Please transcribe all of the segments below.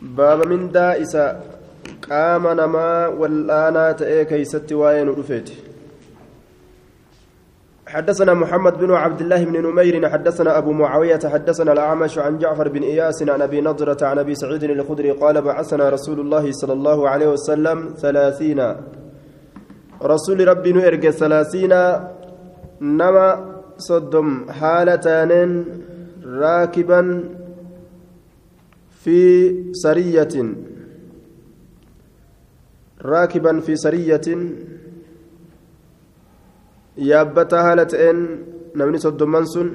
baaba mindaa isa qaama namaa wal'aanaa ta'ee keeysatti waa'ee nu dhufeeti. حدثنا محمد بن عبد الله بن نمير حدثنا أبو معاوية حدثنا الأعمش عن جعفر بن إياس عن أبي نضرة عن أبي سعيد الخدري قال بعثنا رسول الله صلى الله عليه وسلم ثلاثين. رسول ربي نؤرج ثلاثين. نما صدم حالتان راكبا في سرية راكبا في سرية haala ta'een namni soddomman sun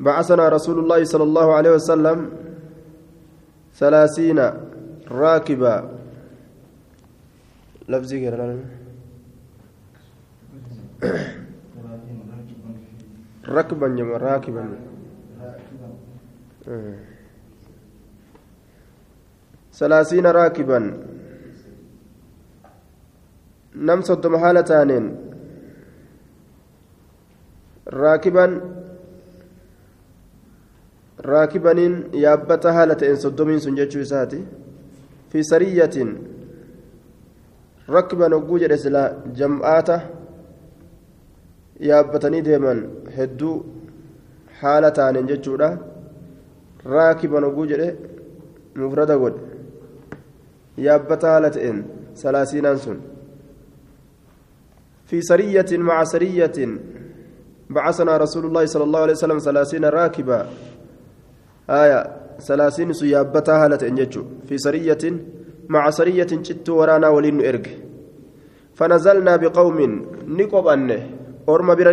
بعثنا رسول الله صلى الله عليه وسلم ثلاثين راكبا. لفظي غير ركبا جمع راكبا. ثلاثين راكبا nam soddoma haala taaneen raakiban raakibaniin yaabbata haala ta'een soddomiin sun jechuu isaati fi sariyyatiin rakkiban hogguu jedhe silaa jam'aata yaabbatanii deeman hedduu haala taaneen jechuudha raakiban hogguu jedhe mufrada godhe yaabbata haala ta'een salaasiinaan sun في سرية مع سرية بعثنا رسول الله صلى الله عليه وسلم ثلاثين راكبا. آية ثلاثين سيابتها لتنججو في سرية مع سرية جت ورانا ولين إرج فنزلنا بقوم نقبن أرم بر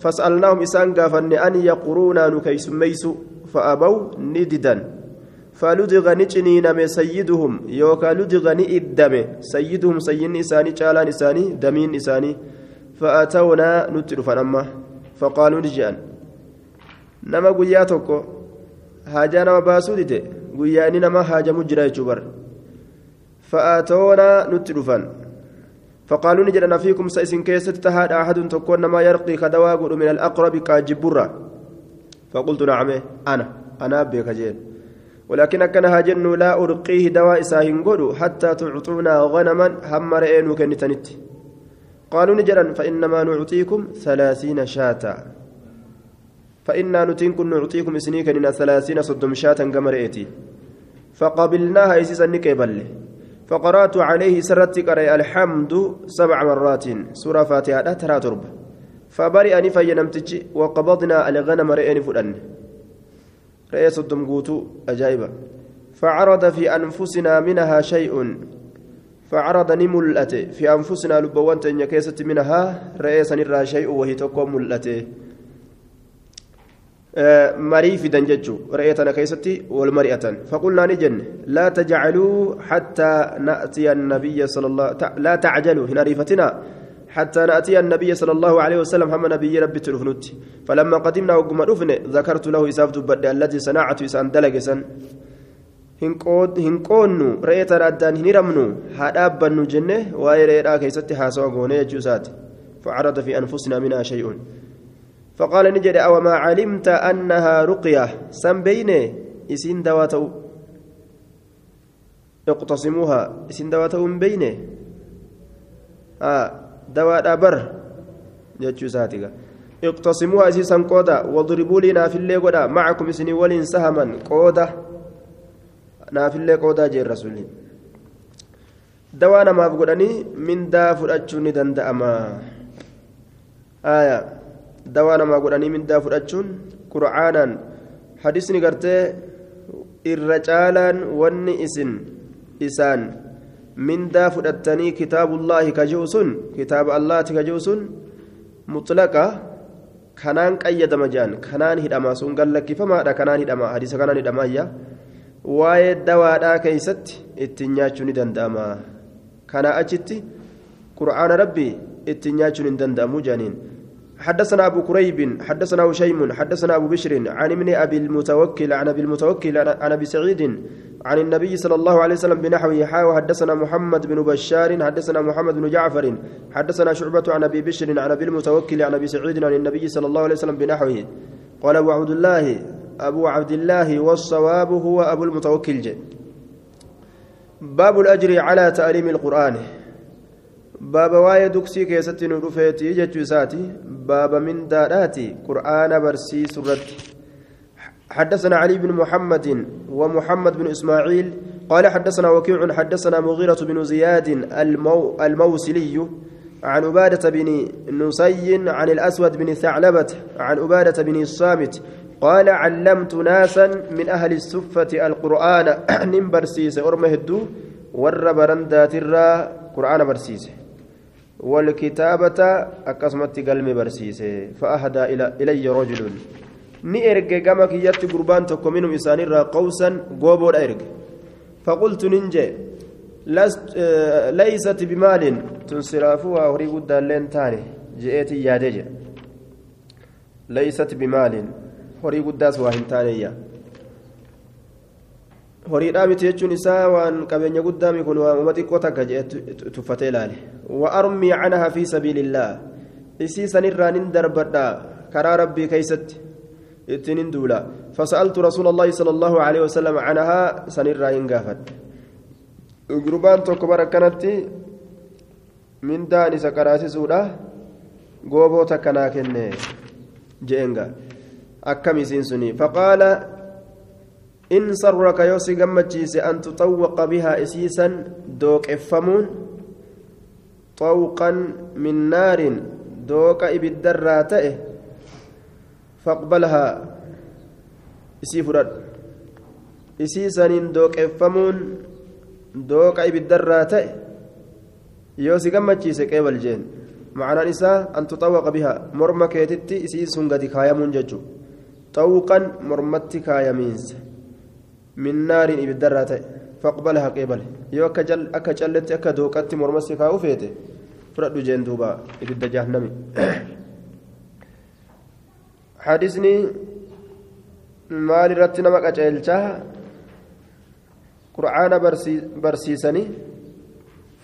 فسألناهم إسان قافن أن يقرونا نكيس ميس فأبوا نددا فلدغ نجنين من سيدهم يوكا لدغ نئدم سيدهم سيين إساني شالان إساني دمين إساني فأتونا نتر فنما فقالوا رجعا نما قياتك هاجا نما باسو ديته قياني نما هاجا مجرى جبر فأتونا نتر فن. فقالوا نجد فيكم سيسن كيست تهاد أحد تكون نما يرقي خدواء من الأقرب كاجبرة. فقلت نعم أنا أنا بك جيل ولكن أكنها جن لا أرقيه دواء ساهن حتى تعطونا غنما هم رئين كنتنت. قالوا نجرا فإنما نعطيكم ثلاثين شاة فإنا نتنكم نعطيكم سنيكا إن ثلاثين صدم شاة كما فقبلناها إسيسا نكيبل فقرأت عليه سرت قرأ الحمد سبع مرات. سورة فاتحة ترى فبرئني فينمتج وقبضنا الغنم رئين فلان. رأي صدم قوتو أجايبا. فعرض في أنفسنا منها شيء. فعرض نملأت في أنفسنا لبوان تنيكيسة منها رأي سنرى شيء وهي تقوم ملأته marii fidan jechuu re'eetana keessatti wal mari'atan faqulnaa ni jenne laa tajcaluu hattaa na'tiya annabiyya laa tacjaluu hin ariifatinaa حتى نأتي النبي صلى الله عليه وسلم هم نبي ربي تلفنوت فلما قدمنا وقم رفن ذكرت له إساف دبد الذي صنعت إسان دلقسا hinqoonnu re'ee tana addaan hin hiramnu haa dhaabbannu jenne waa'ee re'eedhaa keessatti haasawa goone jechuu isaati فعرض في أنفسنا منها شيء. فقال نجد أو ما علمت أنها رقية؟ سم بيني إسين دواتو. اقتصموها إسين دواتو بيني. آه. dawaadhaa bar jechuu isaatiga iqtasimuu isiisan qooda wadribuulii naafillee godha macakum isinii waliin sahaman qooda naafillee qoodaa jeen rasuliin dawaa namaaf godhanii mindaa fudhachuun ni danda'ama aya dawaa namaa godhanii mindaa fudhachuun qur'aanaan hadisni gartee irra caalaan wanni isin isaan mindaa fudhattanii kitaabullaahi ka ji'u sun kitaaba allaati ka ji'u sun mutlaqa kanaan qayyadama jedhan kanaan hidhama sun gallakkifamaadha kanaan hidhama hadisa kanaan hidhamaayya waa'ee dawaadhaa keeysatti ittiin nyaachuun ni danda'ama kana achitti qur'aana rabbii ittiin nyaachuun hin danda'amu jaaniin حدثنا أبو كريب حدثنا هشيم حدثنا أبو بشر عن ابن أبي المتوكل عن أبي المتوكل عن أبي سعيد عن النبي صلى الله عليه وسلم بنحوه حاوى حدثنا محمد بن بشار حدثنا محمد بن جعفر حدثنا شعبة عن أبي بشر عن أبي المتوكل عن أبي سعيد عن النبي صلى الله عليه وسلم بنحوه. قال أبو عبد الله أبو عبد الله والصواب هو أبو المتوكل. جي باب الأجر على تعليم القرآن. باب واي دوكسي كيستي نرفيتي جتشوساتي باب من داراتي قرآن برسي سرتي حدثنا علي بن محمد ومحمد بن إسماعيل قال حدثنا وكيع حدثنا مغيرة بن زياد المو الموسلي عن عبادة بن نسي عن الأسود بن ثعلبة عن عبادة بن الصامت قال علمت ناسا من أهل السفة القرآن. نم برسيس أرمه الدو ور برندات الرا قرآن برسيس. والكتابة أقسمت قلمي برسيس فأهدى إلى إلي رجل kiyyatti gurbaan tokko minum isaanirraa qawsan gooboodha erge faqultu nin jee laysat bimaalin tun siraafuu waa horii guddaalleen taane je'eetin yaadee jedha laysat bimaalin horii guddaas waa hin taaneyya horiidhaa miti jechuun isaa waan qabeenya guddaami kun waan uma xiqqoo takka jedhe tuffatee ilaale wa armii canaha fi sabiilillaah isii sanirraa nin darbadha karaa rabbii keeysatti ittiin duula fasa'altu rasuula allaahi sala allaahu aleyhi wasalam canahaa sanirraa hin gaafadhe gurbaan tokko bara akkanatti mindaan isa qaraasisuudha gooboo takka naa kenne je'enga akkam isiin suni faqaala si gammachiise an tuxawwaqa bihaa isiisan dooqeffamuun xawqan min naarin dooqa ibiddarraa ta'e faqbalhaa isii fudhadhu isiisaniin dooqeffamuun dooqa ibiddarraa ta'e yoo si gammachiise qeebal jeen معنى إساء أن تطوق بها مرمى كيتتي إسي سنغتي كايمون ججو طوقا مرمتي كايمينس min naariin ibiddarraa ta'e faqbala haqeebale yoo akka calletti akka dooqatti mormasi kaa'u feete fudhadhu jeen duuba ibidda jahannami. Hadisni maal irratti nama qacaelchaa qur'aana barsiisanii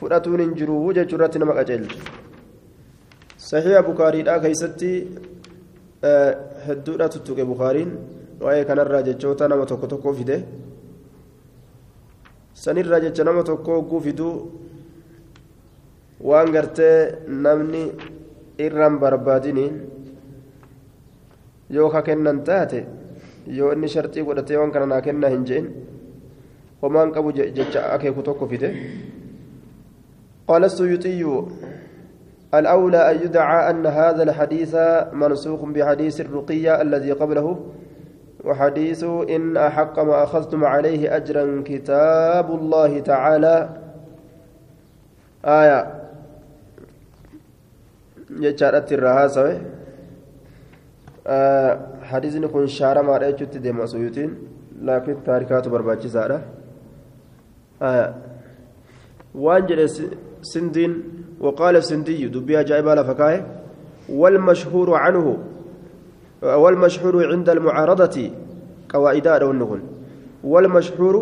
fudhatuun hin jiru jechuu irratti nama qacaelchu saxiiha bukaariidhaa keeysatti eh, hedduudha tuttuqe waa'ee kanarraa jechoota nama tokko tokko fide sanirraa jecha nama tokko hogguu fiduu waan gartee namni irraan barbaadiniin yoo ka kennan taate yoo inni sharxii godhatee waan kana naa kennaa hin je'in homaan qabu jecha akeeku tokko fide قال السيوطي الأولى أن يدعى أن هذا الحديث منسوخ بحديث الرقية الذي قبله وحديث إن أحق ما أخذتم عليه أجرا كتاب الله تعالى. آية. جتشارت الرهاسة. آه حديثني كن شارع ما رأيت ديما سيوتين. لكن تاركات برباجي زارة آه وانجل سندين وقال السندي دبي أجائب على فكاهه والمشهور عنه والمشهور عند المعارضة قواعد النغل والمشهور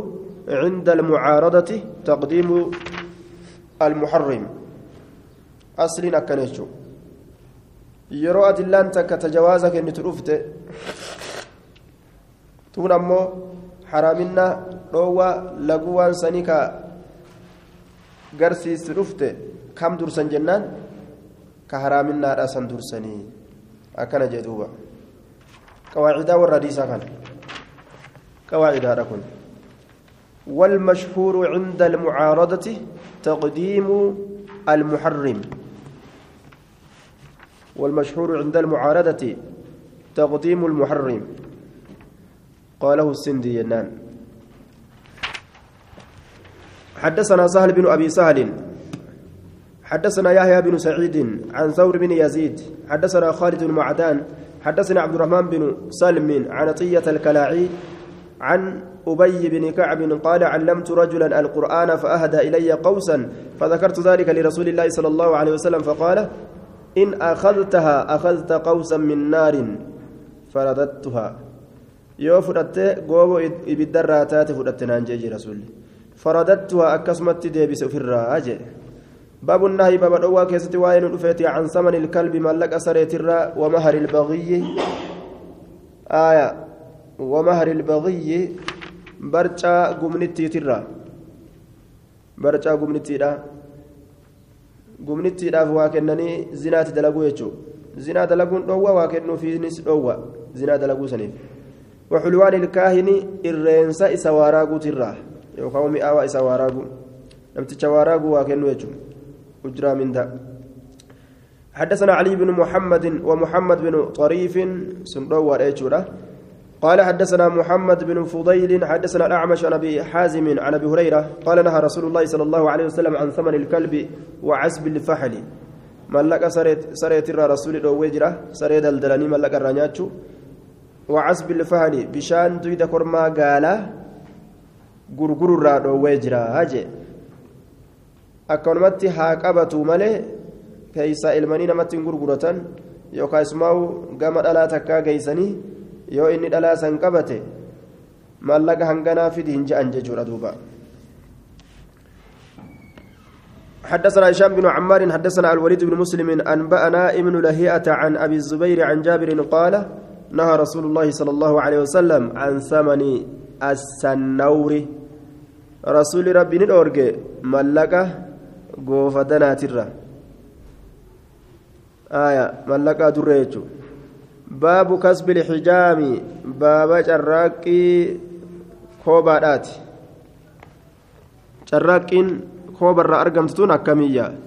عند المعارضة تقديم المحرم أصل أكنيشو yeroo adillaan takka tajawaaza kennitu dhufte tun ammoo haraaminna dhoowwaa laguu waan sanii ka garsiistu dhufte kam dursan jennaan ka haraaminnaadha san dursanii akkana jee duuba qawaacidaa warra hadiisaa kana qawaacidaadha kun والمشهور عند المعارضة تقديم المحرم. والمشهور عند المعارضة تقديم المحرم. قاله السندي ينان حدثنا سهل بن أبي سهل. حدثنا يحيى بن سعيد عن ثور بن يزيد. حدثنا خالد بن معدان. حدثنا عبد الرحمن بن سلم عن طية الكلاعي عن أبي بن كعب قال علمت رجلا القرآن فأهدى إلي قوسا فذكرت ذلك لرسول الله صلى الله عليه وسلم فقال إن أخذتها أخذت قوسا من نار فرددتها. yoo fudhatte goobo ibiddarraa taate fudhatte naan jee baabu nahyi baaba dhowwaa keessatti waa'ee nu dhufeeti can samani ilkalbi maallaqa sareetirraa wamahari ilbagiyyi aaya ومهر البغي. برشا قمنتي ترى. برشا قمنتي لا قمنتي لا فواكنني زنات دلقو يجو. زنا دلقون دوا واكنو في نس دوا زنا دلقو سنيف. وحلوان الكاهن الرينسا إسواراغو ترى. يوكاو مئاوى إسواراغو نمتشا واراغو واكنو يجو. أجرى من ذا. حدثنا علي بن محمد ومحمد بن طريف سندور ايجورا قال حدثنا محمد بن فضيل حدثنا الأعمش عن أبي حازم عن أبي هريرة قال نهى رسول الله صلى الله عليه وسلم عن ثمن الكلب وعسب الفحل. ملك سريت سريت الرسول دويجرا سريت الدلاني ملك الرانياتشو وعسب الفحل بشان دويد كرما قال غرغر الرا دويجرا هاجي. Akkanumatti haa qabatu malee keeysa ilmanii namatti hin gurguratan yookaan isumaa'u gama dhalaa takkaa geeysanii yoo inni dhalaa san qabate maallaqa hanganaa fidi hin je'an jechuudha duuba حدثنا هشام بن عمار حدثنا الوليد بن مسلم أنبأنا ابن لهيئة عن أبي الزبير عن جابر قال نهى رسول الله صلى الله عليه وسلم عن ثمن السنور رسول ربي ندورج ملكه goofa danaatirra aya mallaqaa durre jechu. Baabu kasbi lxijaami baaba carraaqqii koobaadhaati. Carraaqqiin koobarraa argamtutun akkamiyya.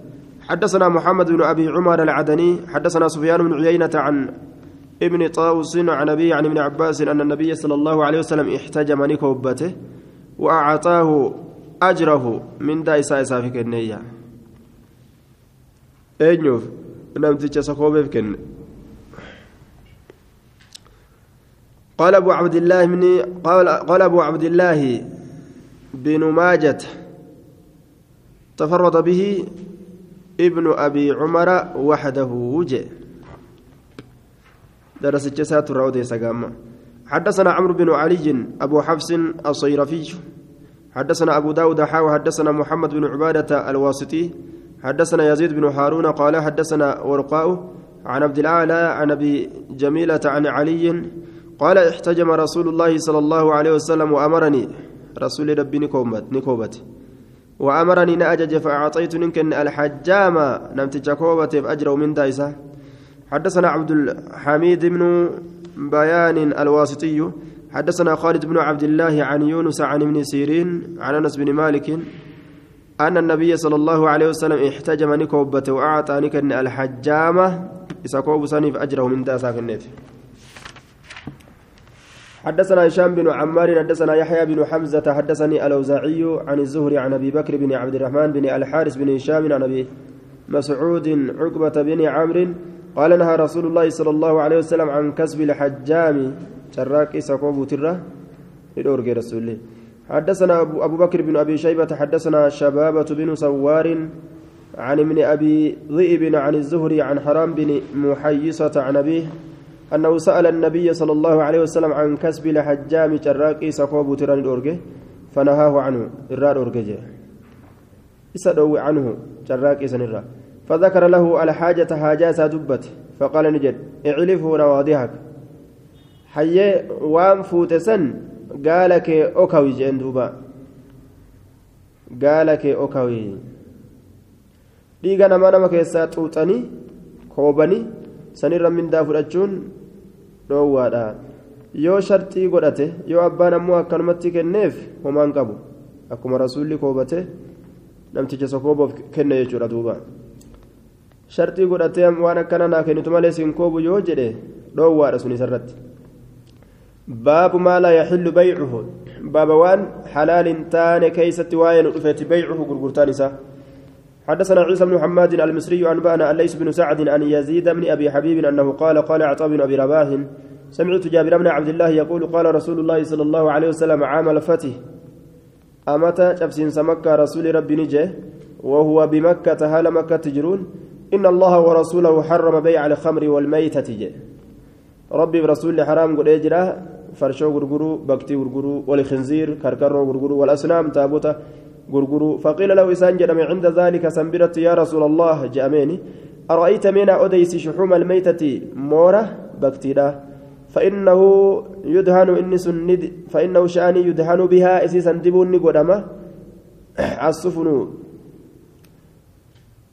حدثنا محمد بن ابي عمر العدني حدثنا سفيان بن عيينة عن ابن طاووس عن ابي عن ابن عباس ان النبي صلى الله عليه وسلم احتجم نكوبته واعطاه اجره من دايسا اسافك النيه eenyuuf namticha sakoobeef kenne. قال أبو عبد الله بن قال, قال أبو عبد الله بن ماجة تفرد به ابن أبي عمر وحده وجه درس الجسات الرودي سقام حدثنا عمرو بن علي أبو حفص الصيرفي حدثنا أبو داود حاو حدثنا محمد بن عبادة الواسطي حدثنا يزيد بن هارون قال حدثنا ورقاء عن عبد الأعلى عن أبي جميلة عن علي قال احتجم رسول الله صلى الله عليه وسلم وأمرني رسول ربي نكوبت نكوبت. وأمرني نأجج فأعطيت نكن الحجام نمت جاكوبت أجر من دايسة. حدثنا عبد الحميد بن بيان الواسطي. حدثنا خالد بن عبد الله عن يونس عن ابن سيرين عن أنس بن مالك. أن النبي صلى الله عليه وسلم احتجم نكوبته وأعطى نكن الحجامة إساكوب سنيف أجره من داسا النيف حدثنا هشام بن عمار حدثنا يحيى بن حمزة حدثني الأوزاعي عن الزهري عن أبي بكر بن عبد الرحمن بن الحارث بن هشام عن أبي مسعود عقبة بن عمرو قال نهى رسول الله صلى الله عليه وسلم عن كسب الحجام. شراك إساكوب تره لدور رسول الله. حدثنا أبو بكر بن أبي شيبة حدثنا شبابة بن سوار عن ابن أبي ذئب عن الزهري عن حرام بن محيصة عن أبيه أنه سأل النبي صلى الله عليه وسلم عن كسب لحجام جراكي سكوب تران الأورجي فنهاه عنه إراد أورجي. إسدوا عنه جراكي سنرا فذكر له الحاجة حاجة دبت فقال نجد اعلفه نواضحك. حي وام فوتسن gaala kee okawi jeen duuba gaala kee okawi dhiiga namaa nama keessaa xuuxanii koobanii sanirra mindaa fudhachuun dhoowwaadha yoo sharxii godhate yoo abbaan ammoo akkanumatti kenneef homaan qabu akkuma rasuulli koobate namticha sokoobof kenne jechuudha duuba sharxii godhatee waan akkana naa kennitu malee siin koobu yoo jedhe dhoowwaadha sun isarratti باب ما لا يحل بيعه. باب وان حلال تان كيست واين رفت بيعه غرغرتان حدثنا عيسى بن محمد المصري أنبأنا الليث بن سعد أن يزيد بن أبي حبيب أنه قال قال عطاء بن أبي رباح سمعت جابر بن عبد الله يقول قال رسول الله صلى الله عليه وسلم عام الفتح. أمتى شفسين سمكة رسول ربي نجي وهو بمكة هل مكة تجرون. إن الله ورسوله حرم بيع الخمر والميتة ربي برسول حرام قد farshoo gurguruu baktii gurguruu walkhinziir karkarroo gurguruu walasnaam taabota gurguruu faqiila lahu isaan jedhame cinda daalika sanbiratti yaa rasuula allah je'ameeni أرأيت منا أديس شحوم الميتة مورة بكتيرا فإنه يدهن إنس ند فإنه شأني يدهن بها إسيسا دبون قدما السفن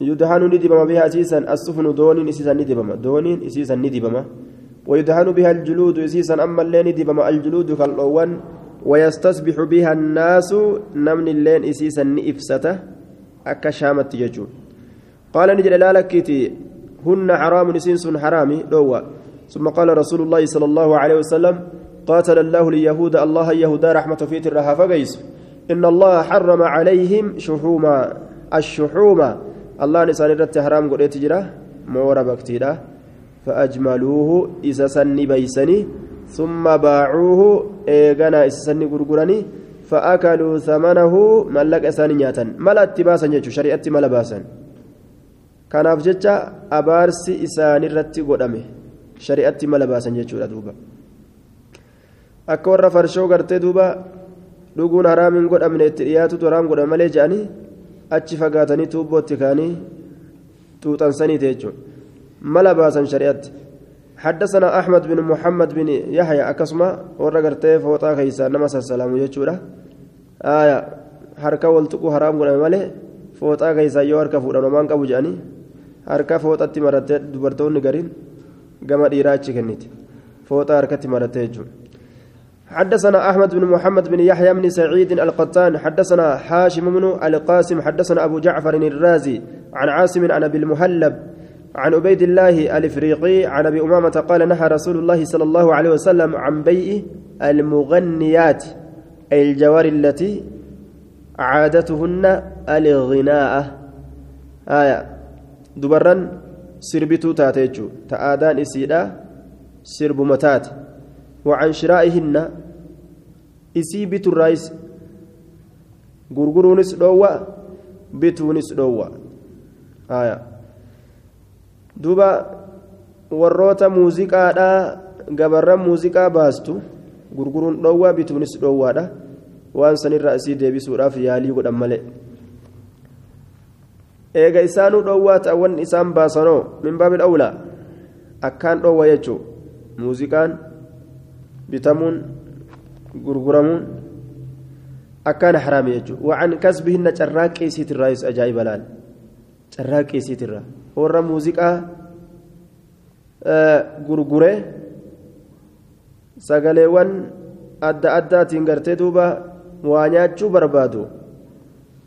يدهن ندبما بها إسيسا السفن دون إسيسا ندبما دون إسيسا ندبما ويدهن بها الجلود إسيسا أما اللين ندبما الجلود كالأوان ويستصبح بها الناس نمن اللين إسيسا نئفسته أكشامت يجون قال نجل لا لكتي هن حرام نسينس حرامي دوا ثم قال رسول الله صلى الله عليه وسلم قاتل الله اليهود الله يهودا رحمة في ترها فقيس إن الله حرم عليهم شحوما الشحوم الله نسان رت حرام قد تجرى مورا بكتيرا. فأجملوه إذا سني بيسني ثم باعوه إيغانا إذا سني غرغراني فأكلوا ثمنه ملك إساني نياتا ملا اتباسا يجو شريعة ملا باسا kanaaf jecha abaarsi isaanirratti godhame shari'atti mala baasan jechuudha duuba akka warra farshoo gartee duuba dhuguun haraam hin godhamne itti dhiyaatutu haraam godhame malee jedhanii achi fagaatanii tuubbootti kaanii xuuxansaniiti jechuudha mala baasan shari'atti حدثنا أحمد بن محمد بن يحيى أكسما ورقرتي فوطا كيسا نما السلام يجورا. آية حركة والتقو حرام قلنا مالي فوطا كيسا يو حركة فوطا نمان قبو جاني. حركة فوطا تمرت دبرتون قرين قام إيراتش كنت فوطا حركة تمرت يجور حدثنا أحمد بن محمد بن يحيى بن سعيد القطان حدثنا حاشم بن ألقاسم حدثنا أبو جعفر الرازي عن عاصم عن أبي المهلب عن عبيد الله الإفريقي عن أبي أمامة قال نهى رسول الله صلى الله عليه وسلم عن بيع المغنيات أي الجوار التي عادتهن الغناء. آية. دبرا سربتو تاتيجو تآدان إسيدا سرب متات. وعن شرائهن إسي بتو الرئيس غرغرونس دوا بتونس دوا آية. Duuba warroota muuziqaadha gabarran muuziqaa baastu gurguruun dhoowwaa bituunis dhoowwaadha waan sanirraa isii deebisuudhaaf yaalii godhan malee eega isaanuu dhoowwaa ta'awwan isaan baasanoo min baabil awlaa akkaan dhoowwa jechuu muuziqaan bitamuun gurguramuun akkaan haraami jechuu wacan kasbihinna carraaqqii isiitirraa ajaa'iba laal carraaqqii isiitirraa warra muuziqaa gurgure sagaleewwan adda addaatiin gartee duuba waa nyaachuu barbaadu.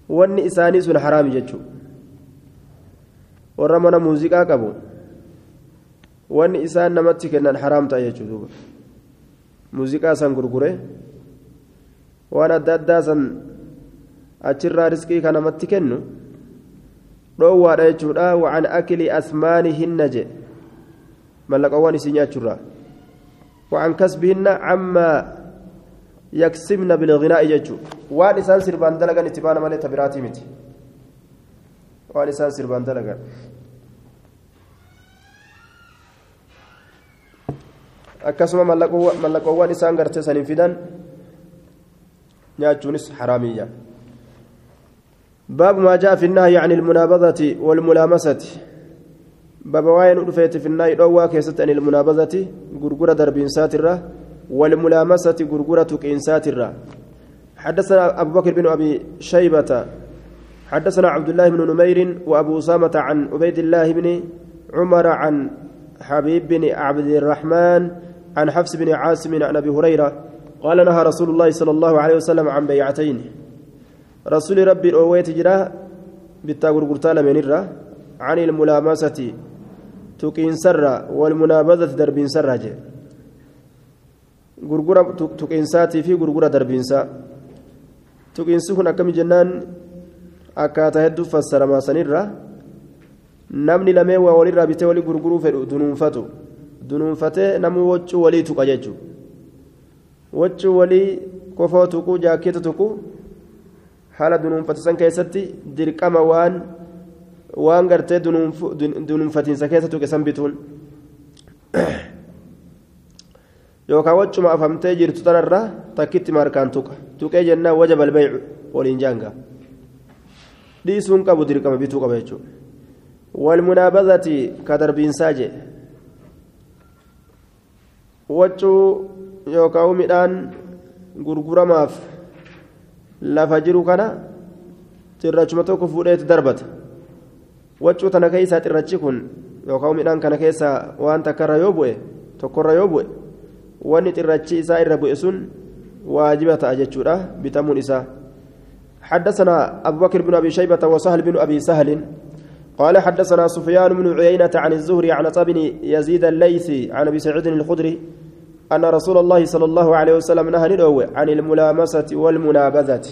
Wanni isaanii sun haraami jechuu warra mana muuziqaa qabu wanni isaan namatti kennan haraam ta'a jechuu duuba. Muuziqaa san gurgure waan adda addaa san achirraa riskii kan namatti kennu dhoowwaadha jechuudha waan akli asmaanihinna je mallaqawwan isii nyaachurraa waan kasbihinna cammaa yaksibna bilginaa'i jechuu waan isaan sirbaan dalagan itti baana malee tabiraatii miti waan isaan sirbaan dalagan akkasuma mallaqawwan isaan gartee saniin fidan nyaachuunis haraamiyya باب ما جاء في النهي عن المنابذة والملامسة. باب واين رفيت في النهي دوا كيست عن المنابذة غرغرة دربين ساترة والملامسة غرغرة كين ساترة. حدثنا أبو بكر بن أبي شيبة. حدثنا عبد الله بن نمير وأبو أسامة عن عبيد الله بن عمر عن حبيب بن عبد الرحمن عن حفص بن عاصم عن أبي هريرة قال نهى رسول الله صلى الله عليه وسلم عن بيعتين. رسول ربي أويت جرا بتا غرغرتا لمنرا عن الملامسة تقين سرا والمنابذة دربين سرا جي غرغرة تقين ساتي في غرغرة دربين سا تقين سكن أكم جنان akkaataa hedduu fassaramaa sanirra namni lamee waa walirraa bitee walii gurguruu fedhu dunuunfatu dunuunfatee namuu waccuu walii tuqa jechuudha waccuu walii kofoo tuquu jaakkeeta tuquu haala dunuunfate san keessatti dirqama waan waan gartee dunuunfatiinsa keessa tuqe san bituun yookaan waccuma afamtee jirtu tanarraa takkitti markaan tuqa tuqee jennaan wajaba albaycu waliin jaangaa. dhiisuun qabu dirqama bituu qaba jechuudha walmunaabazati ka darbiinsaa jee waccuu yookaan midhaan gurguramaaf lafa jiru kana cirrachuma tokko fuudheetti darbata waccuu tana keessaa cirrachi kun yookaan midhaan kana keessaa waan takkarra yoo bu'e tokkorra yoo bu'e wanni cirrachi isaa irra bu'e sun waajiba ta'a jechuudha bitamuun isaa. حدثنا أبو بكر بن أبي شيبة وسهل بن أبي سهل قال حدثنا سفيان بن عيينة عن الزهري عن بن يزيد الليثي عن أبي سعيد الخدري أن رسول الله صلى الله عليه وسلم نهى عن الملامسة والمنابذة.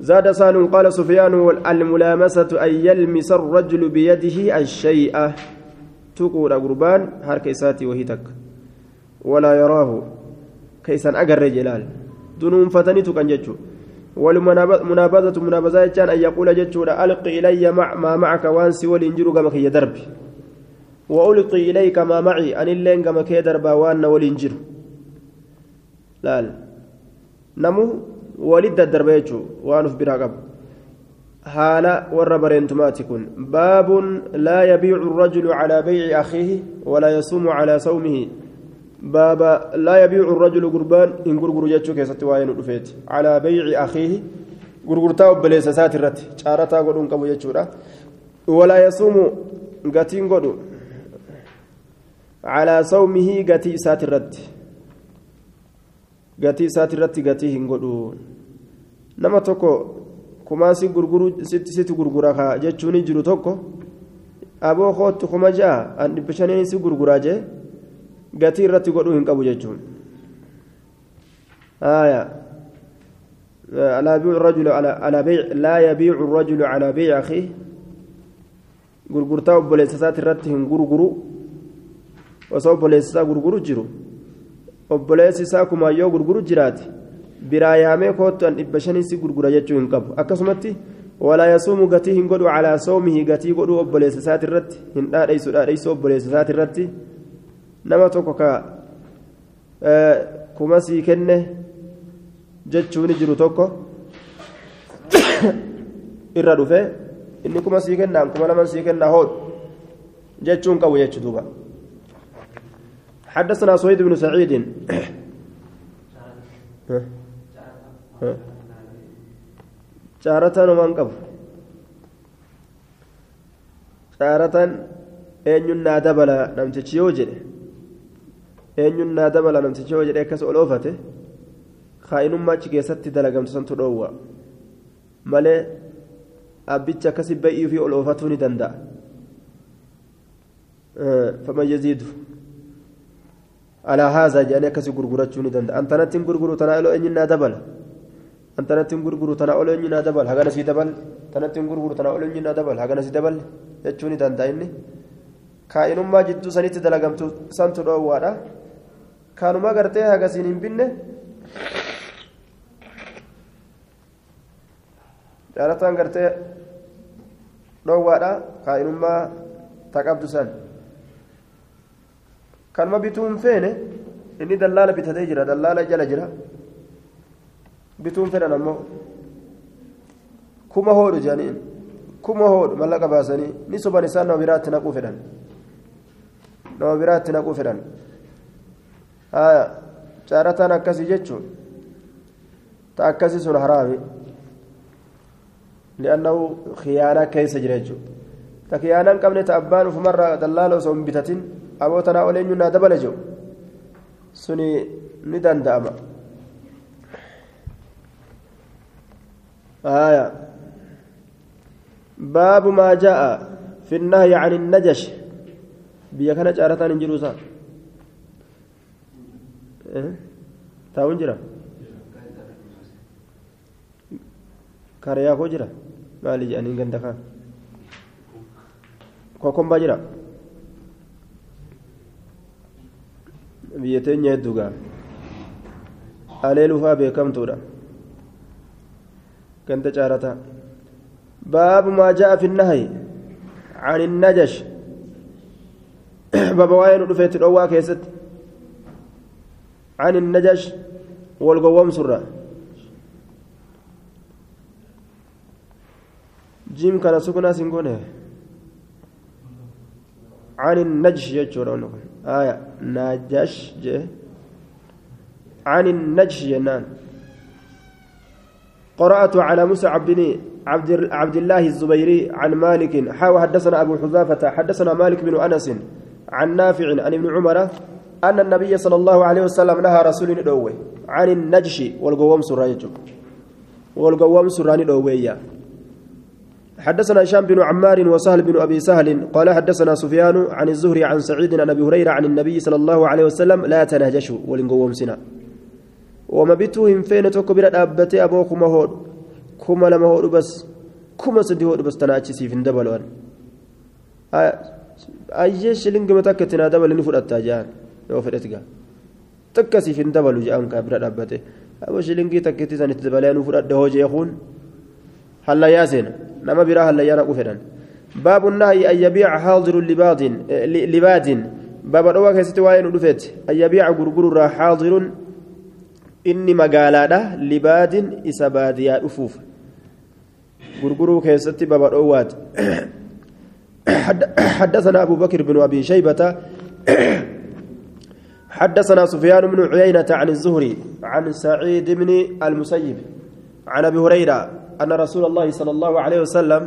زاد سال قال سفيان الملامسة أن يلمس الرجل بيده الشيء. تقول قربان هركيساتي وهي تك ولا يراه. كيسا أجر جلال. دنون فتني تكن جتشو. والمنابذة منابذة أن يقول جتشو ألق إلي ما معك وانسي ولينجرو كما دربي. وألقي إليك ما معي أن اللين كما كي دربا وان ولينجرو لا نمو ولد الدربة جتشو وانف براقب haala warra bareentumaati kun baabun laa yabiicu الrajulu calaa bayci akhiihi walaa yasuumu calaa sawmihi baaba laa yabiicu الrajulu gurbaan hin gurguru jechuu keessatti waa'ee nu dhufeeti calaa bayci akhiihi gurgurtaa obboleessa isaati irratti caarataa godhuun qabu jechuudha calaa sawmihi gatii isaati irratti gatii isaati irratti gatii hin godhu nama tokko kumaa si gurguru sitti gurgura kaa jechuun jiru tokko aboo kootti kuma ja'a an dhibba shaniin si gurguraa jee gatii irratti godhuu hin qabu jechuun لا يبيع الرجل على على بيع لا يبيع الرجل على بيع أخيه غرغرتا وبليسات الرتهم غرغرو وصو بليسا غرغرو جرو وبليسا كما يو غرغرو جراتي biraa yaamee kootu an dhibba shanii si gurgura jechuu hin qabu akkasumatti walaa yasuumu gatii hin godhu calaa soomihi gatii godhuu obboleessa isaati irratti hin dhaadheysu dhaadheysu obboleessa isaati irratti nama tokko ka kuma sii kenne jechuun jiru tokko irra dhufe inni kuma sii kennaan kuma laman sii kennaa hoodhu jechuun qabu jechuu duuba حدثنا سويد بن سعيد namtichi yoo jedhe eenyuun naa dabala namtichi yoo jedhe akkas ol oofate kaa'inummaa achi keessatti dalagamtu santu dhoowwa malee abbichi akkasi ba'ii fi ol oofatuu ni danda'a faman yaziidu antanatti hin gurguru tanaa iloo eenyuun naa dabala antanatti hin gurguru tana ol eenyu naa dabal hagana sii dabal tanatti hin gurguru tana ol eenyu naa dabal hagana sii dabal jechuu ni danda'a inni kaa'inummaa jidduu sanitti dalagamtu santu dhoowwaadha kaanuma gartee hagasiin hin binne jaalataan gartee dhoowwaadha kaa'inummaa taqabdu san fedhan ammoo kuma hoodhu jedhaniin kuma hoodhu mallaqa baasanii ni soban isaan nama biraatti naquu fedhan nama biraatti naquu fedhan haya caarataan akkasii jechuun ta akkasii sun haraami li'annahu khiyaanaa keessa jira jechuudha ta khiyaanaa hin qabne ta abbaan ufumarraa dallaala osoo hin bitatin aboo tanaa ol eenyuun naa dabala jiru. Suni ni danda'ama. آية باب ما جاء في النهي عن النجش بيا كان جارتان انجلوسا إيه؟ تاون جرا كاريا كو جرا مالي جاني غندكا كوكم باجرا biyya teenya hedduugaa aleelufaa beekamtuudha كنت جارتا باب ما جاء في النهي عن النجش باب وين رفيت الأوا كيست عن النجش والقوام سرة جيم كان سكنا سنقونه عن النجش يجور آية نجش عن النجش جنان قرأت على مسعب بن عبد عبد الله الزبيري عن مالك. حاو حدثنا أبو حذافة حدثنا مالك بن أنس عن نافع عن ابن عمر أن النبي صلى الله عليه وسلم نهى رسول دوي عن النجش والقوام سرايج والقوام سراني دوية حدثنا هشام بن عمار وسهل بن أبي سهل قال حدثنا سفيان عن الزهري عن سعيد عن أبي هريرة عن النبي صلى الله عليه وسلم لا تنهجشوا ولنقوم سنا وما بيتوهم فين تكبر أبتي ابوكم هود؟ كما لما هود بس. كما سدي هود بس تناچي سيفن دبلوان. ayye shilingima takka tinaa dabale ni fudhattaa jaan yoo fedhetga takka siif hin dabalu jedhan kaa bira dhaabbate abo shilingii takkitti sanitti dabalee nu nama biraa hallayyaa naqu fedhan باب النهي أن يبيع حاضر لباد لباد باب دوا كيستي واين دفت أن يبيع غرغر حاضر. إني مقالا لباد إسباديا أفوف. غرغر كيستي باب دوات حدثنا أبو بكر بن أبي شيبة. حدثنا سفيان بن عيينة عن الزهري عن سعيد بن المسيب. عن أبي هريرة أن رسول الله صلى الله عليه وسلم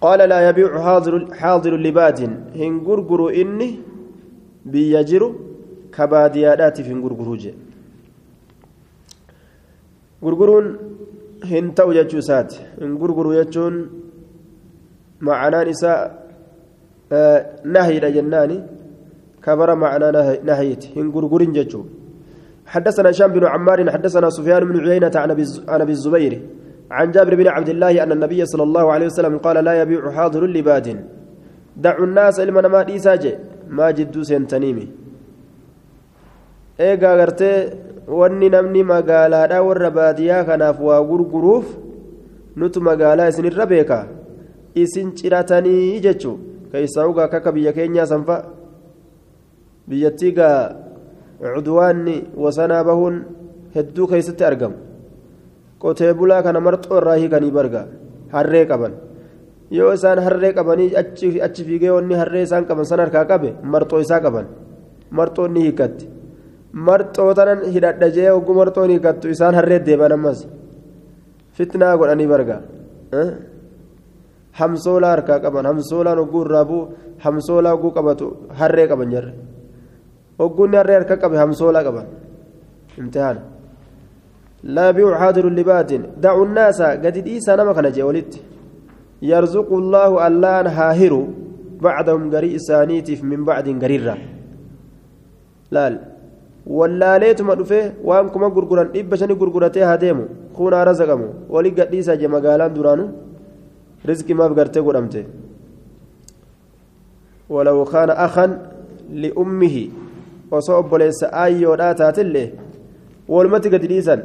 قال لا يبيع حاضر حاضر لباد. هنغرغر إني بيجر كباديادات في غرغروج. غرغرون هنتو جتشوسات هنغرغر يجون معنى نساء آه نهي جناني كبر معنى نهيت. هنغرغرين جتشو حدثنا هشام بن عمار حدثنا سفيان بن عيينة عن ابي الزبير عن جابر بن عبد الله أن النبي صلى الله عليه وسلم قال لا يبيع حاضر لباد دعوا الناس إلما ما ديساجي ما جدو سنتنيمي eegaa gartee wanni namni magaalaadhaa warra baadiyyaa kanaaf waa gurguruuf nutu magaalaa isinirra beeka isin ciratanii jechuu keessaa ugaa akka biyya keenyaa sanfa biyyattii gaa cudwaanni wasanaa bahuun hedduu keessatti argamu. Qotee bulaa kana marxoo irraa hiikanii barga harree qaban. Yoo isaan harree qabanii achi fiigee wanni harree isaan qaban san harkaa qabe marxoo isaa qaban. Marxoo ni hiikatti. Marxoo tanan hidhadha jee hogguu marxoon hiikattu isaan harree deeban ammas. Fitnaa godhanii barga hamsoolaa harkaa qaban hamsoolaan hogguu irraa buu hamsoolaa hogguu qabatu harree qaban jarre harree harka qabe hamsoolaa qaban imtihaana لا يبيع حاضر لباد دعوا الناس قد إيسا نما كان جولت يرزق الله اللان هاهر بعدهم قري إسانيتف من بعد قريرا laal wallaaleetuma dhufe waan kuma gurguran dhibba shani gurguratee haa deemu kuunaa razaqamu wali gadhiisaa je magaalaan duraanu rizqii maaf gartee godhamte ولو كان أخا لأمه osoo obboleessa aayyoodhaa taatillee walumatti gadi dhiisan.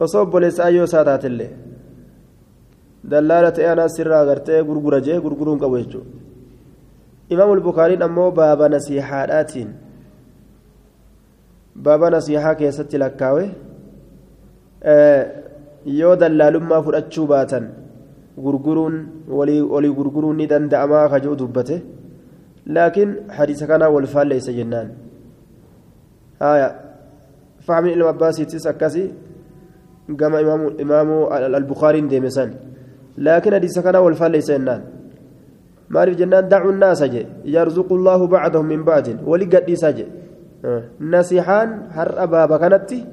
Osoo obboleessa ayyoo isaa taatillee dallaala ta'e anaas sirraa agartee gurgura jee gurguruun qabu jechuudha. Imaamul bukaariin ammoo baaba nasiihaadhaatiin baaba nasiihaa keessatti lakkaawe yoo dallaalummaa fudhachuu baatan gurguruun walii gurguruun ni danda'amaa kajuu dubbate. Laakiin hadiisa kanaa wal faalleessa jennaan haya fahmiin ilma abbaasiittis akkasi gama imaamu albukaariin deeme san laakiin hadiisa kanaa wal faalleessa jennaan maaliif jennaan dacuu naasa je yarzuqu llaahu bacdahum min bacdin wali gadhiisaa je nasiixaan har'a baaba kanatti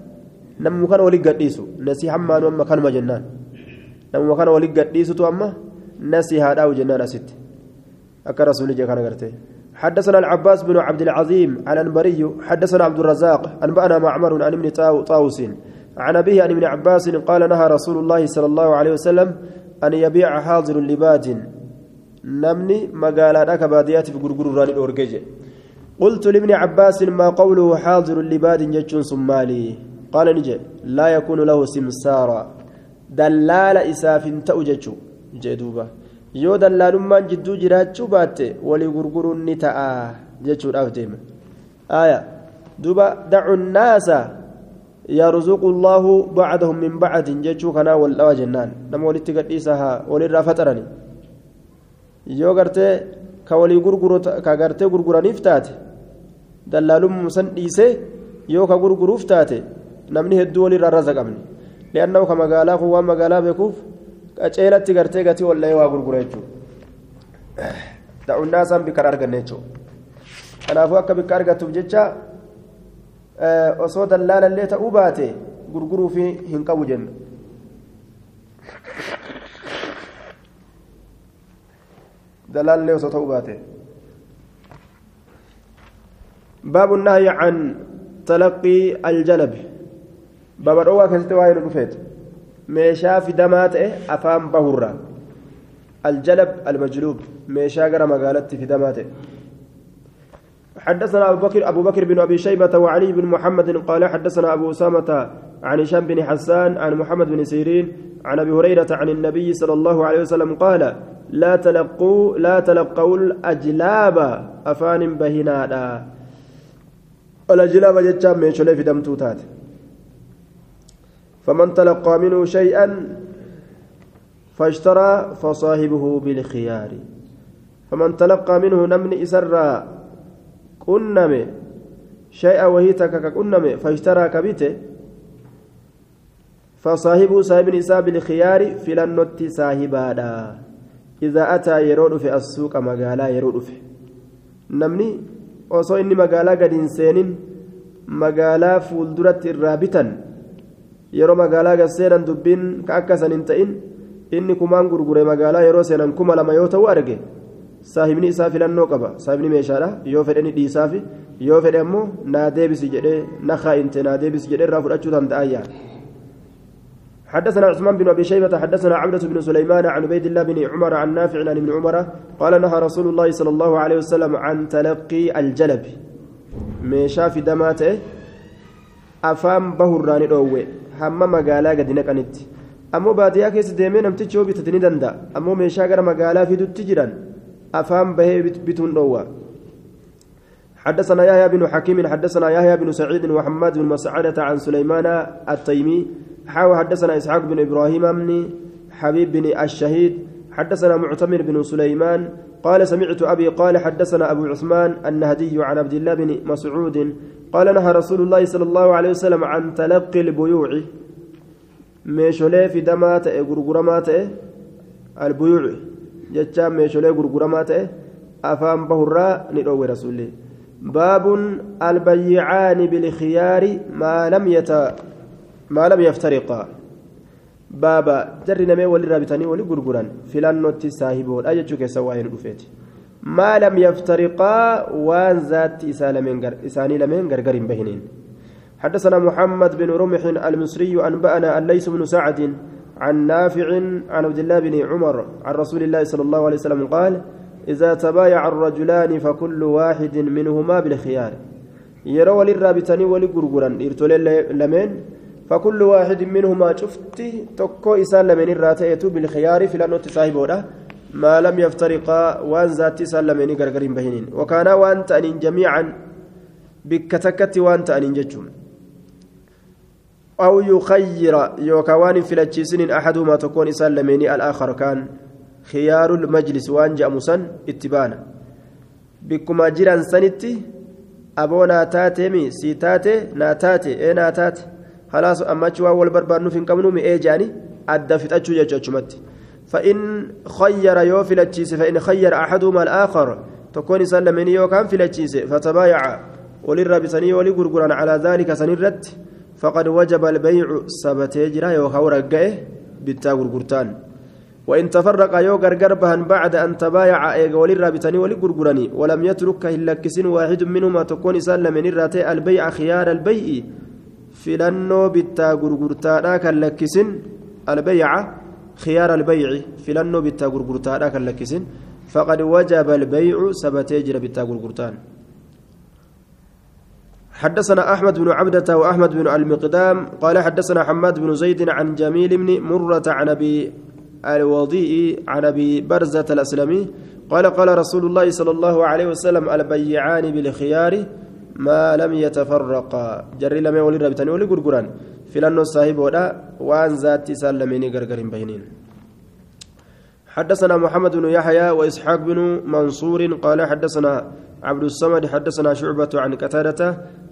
namni kana wali gadhiisu nasiixaan maanu amma kanuma jennaan namuma kana wali gadhiisutu amma nasiixaadhaawu jennaan asitti rasuulli jee kana gartee حدثنا العباس بن عبد العظيم الأنبري حدثنا عبد الرزاق أنبأنا معمر عن ابن طاووس. عن أبيه عن ابن عباس قال نهى رسول الله صلى الله عليه وسلم أن يبيع حاضر لباد. نمني مقالا كباديات في غرغر راني أورجيجي قلت لابن عباس ما قوله حاضر لباد جتشون سمالي؟ قال نجي لا يكون له سمسارا. دلال إساف تأججو جدوبا yoo dallaalummaan jidduu jiraachuu baatte walii gurguruun ni ta'a jechuudhaaf deema aya duba dacu nnaasa yarzuqu llaahu bacdahum min bacdin jechuu kanaa wal dhawa jennaan. Nama walitti gadhiisa haa walirraa faxarani. Yoo gartee ka walii ka gartee gurguraniif taate dallaalummaa san dhiisee yoo ka gurguruuf taate namni hedduu walirraa raza qabne. Li'aannahu ka magaalaa kun waan magaalaa beekuuf qaceelatti gartee gatii wallee waa gurgura jechuudha. Da'unnaa isaan bikka arganne jechuudha. Kanaafuu akka bikka argatuuf jecha eh, osoo dallaalallee ta'uu baate gurguruu hin qabu jenna. dalaallee osoo ta'uu baate. Baabu nahyi an talaqqii aljalabi. Baaba dhowwaa keessatti waa'ee nu ميشا في دمات أفام بهرة الجلب المجلوب ميشا قرا مقالت في دمات حدثنا أبو بكر أبو بكر بن أبي شيبة وعلي بن محمد قال حدثنا أبو أسامة عن هشام بن حسان عن محمد بن سيرين عن أبي هريرة عن النبي صلى الله عليه وسلم قال لا تلقوا لا تلقوا الأجلاب أفان بهنادا. الأجلاب جتام من دم توتات فمن تلقى منه شيئا فاشترى فصاحبه بالخيار. فمن تلقى منه نمن إسرى كنم شيئا وهي تكك كنم فاشترى كبته فصاحبه صاحب نساء بالخيار فلنت صاحبادا إذا أتى يرود في السوق مقالا يرود في. نمني osoo inni magaalaa gadi hin seenin magaalaa fuulduratti yeroo magaalaa gad seenan dubbiin ka akkasan hin ta'in inni kumaan gurgure magaalaa yeroo seenan kuma lama yoo ta'u arge saahibni isaa filannoo qaba saahibni meeshaadha yoo fedhe ni dhiisaafi yoo fedhe ammoo naa deebisi jedhee na kaa'inte naa deebisi jedhee irraa fudhachuu danda'ayyaa حدثنا عثمان بن ابي شيبه حدثنا عبده بن سليمان عن عبيد الله بن عمر عن نافع عن ابن عمر قال نهى رسول الله صلى الله عليه وسلم عن تلقي الجلب ميشا في دماته افام بهراني دوwe hamma magaalaa gadi naqanitti ammoo baadiyyaa keessa deemee namtichi yoo bitate ni danda'a ammoo meeshaa gara magaalaa fidutti jiran afaan bahee bituun dhoowwa حدثنا يحيى بن حكيم حدثنا يحيى بن سعيد وحماد بن مسعدة عن سليمان التيمي حاو حدثنا إسحاق بن إبراهيم بن حبيب بن الشهيد حدثنا معتمر بن سليمان قال سمعت أبي قال حدثنا أبو عثمان النهدي عن عبد الله بن مسعود قال نهى رسول الله صلى الله عليه وسلم عن تلقي البيوع. ميشولي في دمات غرغرمات البيوع. جتشا ميشولي غرغرمات أفام بهرا ندعو رسولي. باب البيعان بالخيار ما لم يت بابا جري نمي ولي رابطاني ولي غرغران فلانوتي صاحبون اجچو كسواين دفيت ما لم يفترقا وان ذات إساني لمن غرغر بهنين حدثنا محمد بن رمح المصري أنبأنا الليث بن سعد عن نافع عن عبد الله بن عمر عن رسول الله صلى الله عليه وسلم قال إذا تبايع الرجلان فكل واحد منهما بالخيار. يرى للرابطان ولغرغران إرتول لمن؟ فكل واحد منهما شفت تكو إسان لمن الراتية بالخيار في لأنه تصاحبه ما لم يفترقا وان ذات إسان لمن غرغرين بهنين. وكان وان تأنين جميعا بكتكت وان تأنين ججم أو يخير يوكوان في الجسن أحدهما تكون الآخر كان خيار المجلس وان اتبانا. بكما جيران سنتي مي سي تاتي نا تاتي إيه نا تاتي خلاص أما شوى والبربار نفين كمنو مي إيه جاني أدى في تأتشو جاتشمت فإن خير يو في الجيس فإن خير أحدهما الآخر تكون سلمين يو كان في الجيس فتبايع وللرابسني ولقرقران على ذلك سنرت فقد وجب البيع سبتيجرا يو خورقه بالتا قرقرتان. وإن تفرق يو غرغر بهن بعد أن تبايع إيغ وللرابطني ولقرقرني ولم يترك إلا كسن واحد منهما تكون سلم من البيع خيار البيع فلنو بتا غرغرتا كان لكسن البيع خيار البيع فلنو بتا غرغرتا كان لكسن فقد وجب البيع سبتيجر بتا غرغرتان حدثنا أحمد بن عبدة وأحمد بن المقدام قال حدثنا حماد بن زيد عن جميل بن مرة عن أبي الوضيء عن أبي برزة الأسلمي قال قال رسول الله صلى الله عليه وسلم البيعان بالخيار ما لم يتفرقا. جري لم يولي ربتني ولي غرغران فلانو صاحب ودا وان ذات سلميني غرغرين بينين. حدثنا محمد بن يحيى وإسحاق بن منصور قال حدثنا عبد الصمد حدثنا شعبة عن قتادة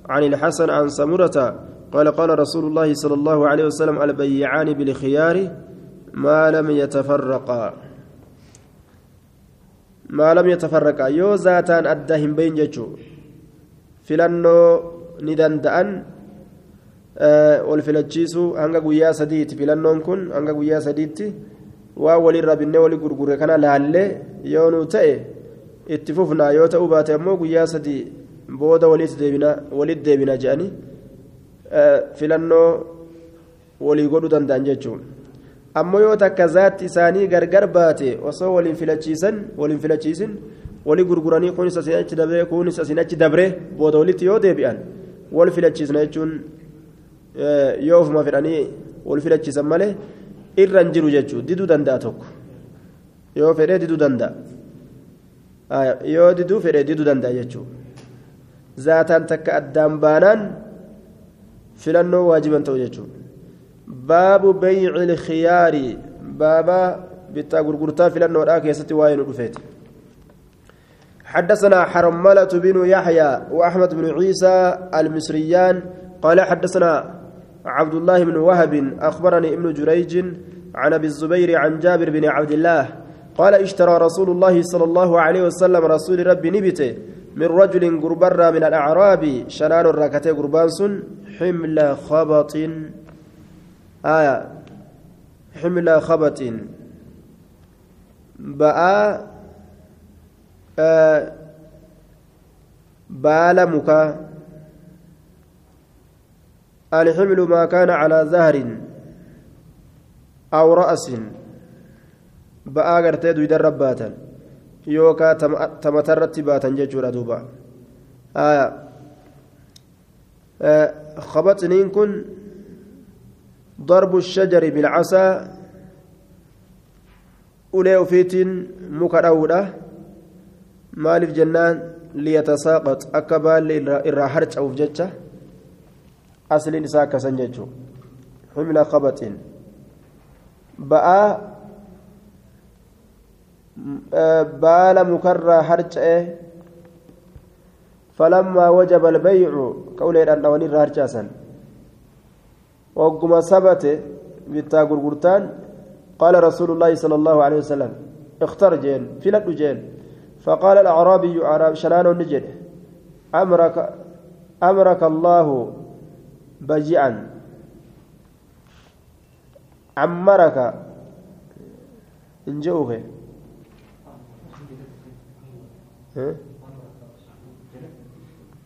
عن الحسن عن سمرة قال قال رسول الله صلى الله عليه وسلم البيعان بالخيار ما لم يتفرقا. ما لم يتفرقا. يو ذاتان أدهم بين جتشو فلانو ندندأن wal filachiisuu hanga guyyaa sadiitti filannoon kun hanga guyyaa sadiitti waa walirraa binnee walii gurgure kana laallee yoo nu ta'e itti fufnaa yoo ta'uu baate ammoo guyyaa sadii booda walitti deebina jedhanii filannoo walii godhuu danda'an jechuun ammoo yoo takka zaatti isaanii gargar baate osoo waliin filachiisan waliin filachiisin achi dabree kunis asin achi dabree booda walitti yoo deebi'an wal filachiisna jechuun yoo ofuma fedhanii wal filachiisan malee irra hin jiru jechuun diduu danda'a tokko yoo fedhee diduu danda'a yoo diduu fedhee diduu danda'a jechuudha zaataan takka addaan baanaan filannoo waajiban ta'u jechuudha baabu bay'il khiyaari baaba bittaa gurgurtaa filannoodhaa keessatti waa'ee nu dhufeeti. حدثنا حرملة بن يحيى وأحمد بن عيسى المصريان قال حدثنا عبد الله بن وهب أخبرني ابن جريج عن أبي الزبير عن جابر بن عبد الله قال اشترى رسول الله صلى الله عليه وسلم رسول ربي نبته من رجل قربرا من الأعراب شنان الركتي قربان سن حمل خبط. آية. حمل خبط. بقى آه بال مكا. الحمل ما كان على زهر أو رأس بقى قرتي دويدا رباتا. يوكا تمترت باتا جيجورا دوبا. آية. آه خبطنين كن ضرب الشجر بالعصا أولي أفيتين مكراودا مالف جنان ليتساقط أكبال إرى هرج أو جتة أصل إساء كسنججو حمل خبط بقى baala mukarraa harca'e falammaa wajaba albaycu qawleedhaan dhawanirraa harcaasan wagguma sabate bittaa gurgurtaan qaala rasuulu llaahi sala allahu alehi wasalam اختر جين فلت جين فقال الأعرابي أعراب شنان نجد؟ أمرك أمرك الله بجيعا. عمرك. إن جئوه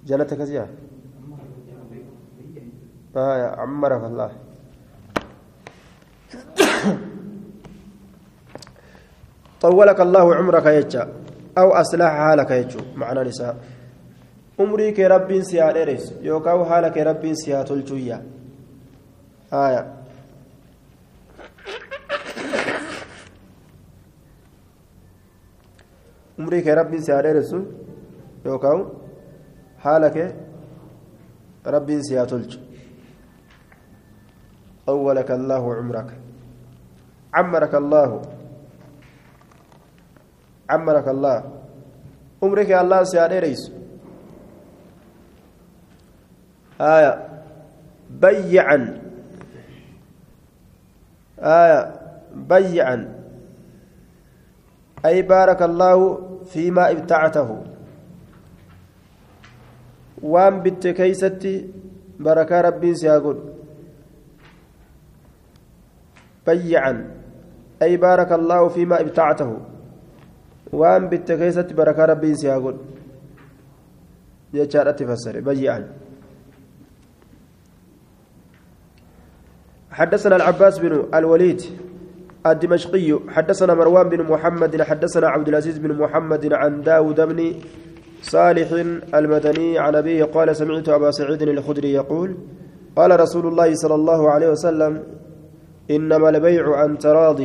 جلتك زيها آه عمرك الله. طولك الله عمرك يجا أو أصلح حالك يجو معنى نساء. عمري كرب سيا ديرس يوكاو حالك رب سيا تلجويا. آية. umrii kee rabbiin si haa dheeressu yookaan haala kee rabbiin si haa tolchu أولك الله عمرك. عمرك الله. عمرك الله. عمرك الله سيادة رئيس. آية. بيعا. آية. بيعا. أي بارك الله فيما ابتعته. وان بت كيستي بركة ربي سيقول بيعا. أي بارك الله فيما ابتعته. وان بت كيستي بركة ربي سيقول يجارة تفسر بيعا حدثنا العباس بن الوليد الدمشقي حدثنا مروان بن محمد حدثنا عبد العزيز بن محمد عن داود بن صالح المدني عن أبيه قال سمعت أبا سعيد الخدري يقول قال رسول الله صلى الله عليه وسلم إنما البيع عن تراض.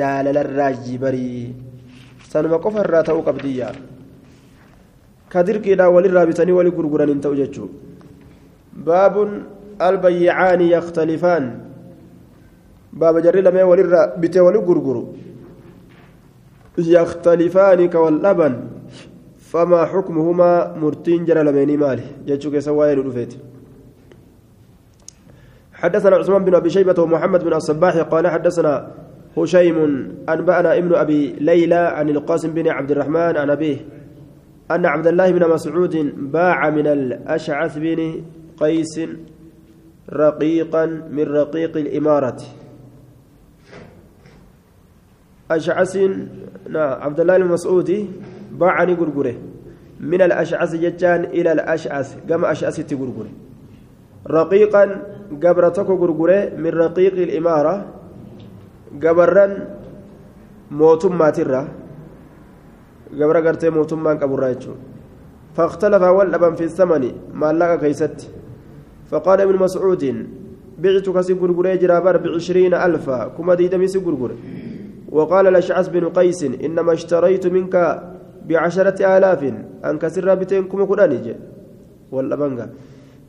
بتا غرغرتان جالل الراجي بري. سنما قفر راتو قبديا كدركي لا ولي رابطني ولي غرغران انتو باب البيعان يختلفان. باب جري لما ولر بتي ولي غرغر يختلفان كاللبن فما حكمهما مرتين جرى لميني مالي جاتشوك سوايا رفيت حدثنا عثمان بن أبي شيبة ومحمد بن الصباح قال حدثنا هشيم أنبأنا ابن أبي ليلى عن القاسم بن عبد الرحمن عن أبيه أن عبد الله بن مسعود باع من الأشعث بن قيس رقيقا من رقيق الإمارة. أشعث عبد الله المسعودي باعني غرغره من الأشعث جتان إلى الأشعث كما أشعث تغرغره رقيقا قبرتك غرغره من رقيق الإمارة. موتم ماترة قبر قرتي موتم مان قبر فاختلف واللبن في الثمن ما لقى كيست فقال ابن مسعود بعتك سي غرغره جرابر بعشرين ألفا كما ديدمي سي غرغره وقال الأشعث بن قيس إنما اشتريت منك بعشرة آلاف أنك سر بتين كم قرانج والأبنغا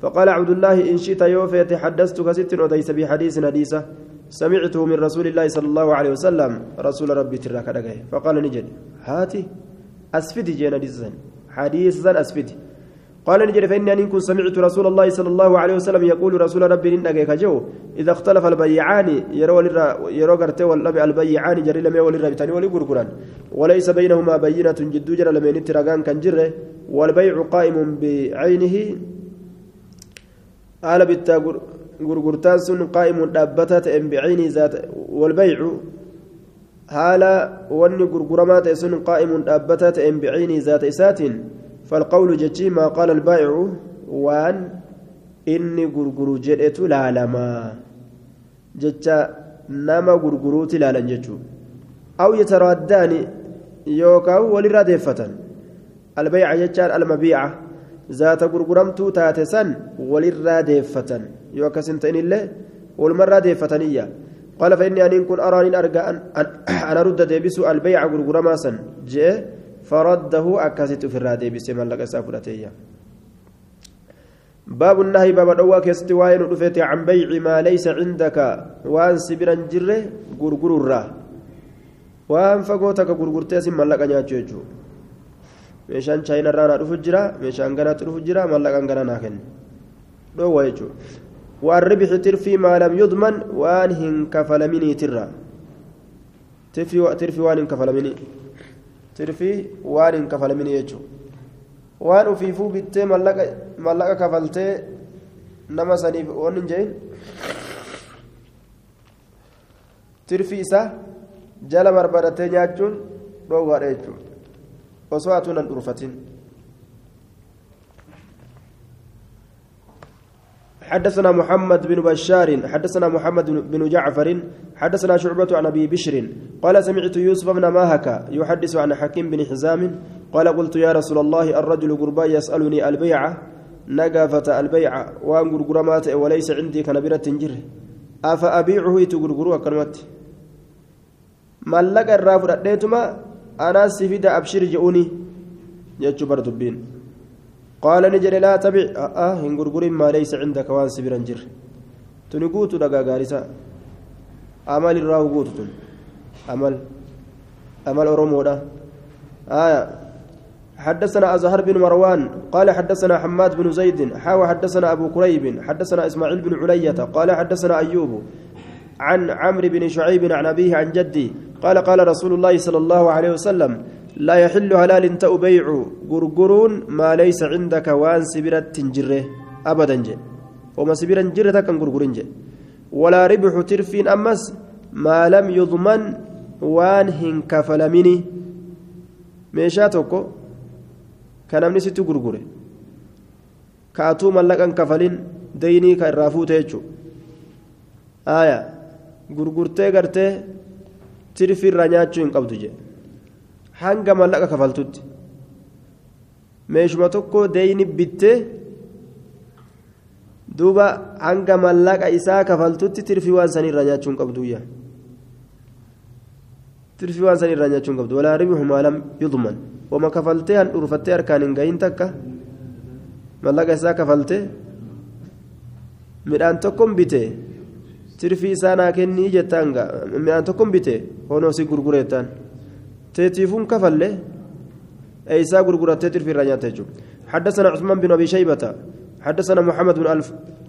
فقال عبد الله إن شئت يوفي حدثتك ست أديس بحديث حديثة سمعته من رسول الله صلى الله عليه وسلم رسول ربي تراك فقال نجد هاتي أسفدي جينا حديثا أسفدي. قال نجري فإني أن كنت سمعت رسول الله صلى الله عليه وسلم يقول رسول ربي إنك كجو إذا اختلف البيعان يرو يرو قرتي والنبي البيعان جري لم يولي ربيتاني ولي قرقران وليس بينهما بينة جد جرى لم ينترغان كان والبيع قائم بعينه. آل بتا قرقرتان سن قائم دابتات بعينه ذات والبيع هالا وني قرقرمات سن قائم دابتات بعينه ذات إساتين فالقول جتي ما قال البائع وان إني غرغرو جدت لالما جتا نما غرغروتي لالن جتو أو يتردان يوكاو ولرا ديفتن البيع جتان المبيعة ذات غرغرمتو تاتسن ولرا ديفتن. يوكا سنتين الله والمرة ديفتنية قال فإني أن كن أراني أرجع أن أنا رد ديبسو البيع غرغرما سن جئ فرده أكاسيت في الرادي بسم الله كسافرتيا باب النهي باب دوا كست وين دفت عن بيع ما ليس عندك. وان سبرا جره غرغر الرا وان فغوتك غرغرتي نياچو يجو. Meeshaan chaayina irraa naa dhufu jira meeshaan ganaatti dhufu jira mallaqaan gana naa kenna dhoowwa jechuudha waan ribixi tirfii maalam yudman waan hin kafalaminii tirfii waan hin kafalaminii tirfii waan hin kafalamin jechuudha waan ufiifuu bittee mallaqa kafaltee nama saniif waan hin jehin tirfii isaa jala barbadatee nyaachuun dhoowwaadha jechuudha osoo dhurfatin. حدثنا محمد بن بشار حدثنا محمد بن جعفر حدثنا شعبة عن أبي بشر قال سمعت يوسف بن ماهك يحدث عن حكيم بن حزام قال قلت يا رسول الله الرجل قربا يسألني البيعة نقافة البيعة وأن قرقرمات وليس عندي كنبرة جر أفأبيعه تقرقروا كلمات ملك الرافر أديتما أنا سفيد أبشر جؤوني يجو بردبين قال نجري لا تبع. آه, آه إن غرغر ما ليس عندك وان سبرا جر تنقوت دقا غارسا أمل الراو قوت أمل أمل أرومودا آية. حدثنا أزهر بن مروان. قال حدثنا حماد بن زيد. حاوى حدثنا أبو كريب. حدثنا إسماعيل بن علية. قال حدثنا أيوب عن عمرو بن شعيب عن أبيه عن جدي. قال قال رسول الله صلى الله عليه وسلم لا يحل حلال تأو بيع غرغرون ما ليس عندك وان سبرت تنجره. أبدا جي وما سبرا جره كان غرغرين جي ولا ربح ترفين أمس ما لم يضمن وان هنكفل مني. meeshaa كان من ست gurgure kaatuu mallaqan kafalin daynii ka irraa fuute jechuudha gurgurtee tirfirraa nyaachuu hin qabdu jedhe hanga mallaqa kafaltutti meeshuma tokko deeyni bittee duuba hanga mallaqa isaa kafaltutti tirfii waan sanirraa nyaachuun qabduyya tirfii waan sanirraa nyaachuun qabdu walaa ribixu maalam yudman wama kafaltee han dhurfattee harkaan hin gahin takka mallaqa isaa kafaltee midhaan tokkon bite tirfii isaa naa kennii jettaan mi'aan tokkon bite honoo si gurgureettaan. Teetiifuun kafalle eeysaa gurgurattee tirfii irraa nyaatta jechuudha حدثنا عثمان بن ابي شيبه حدثنا محمد بن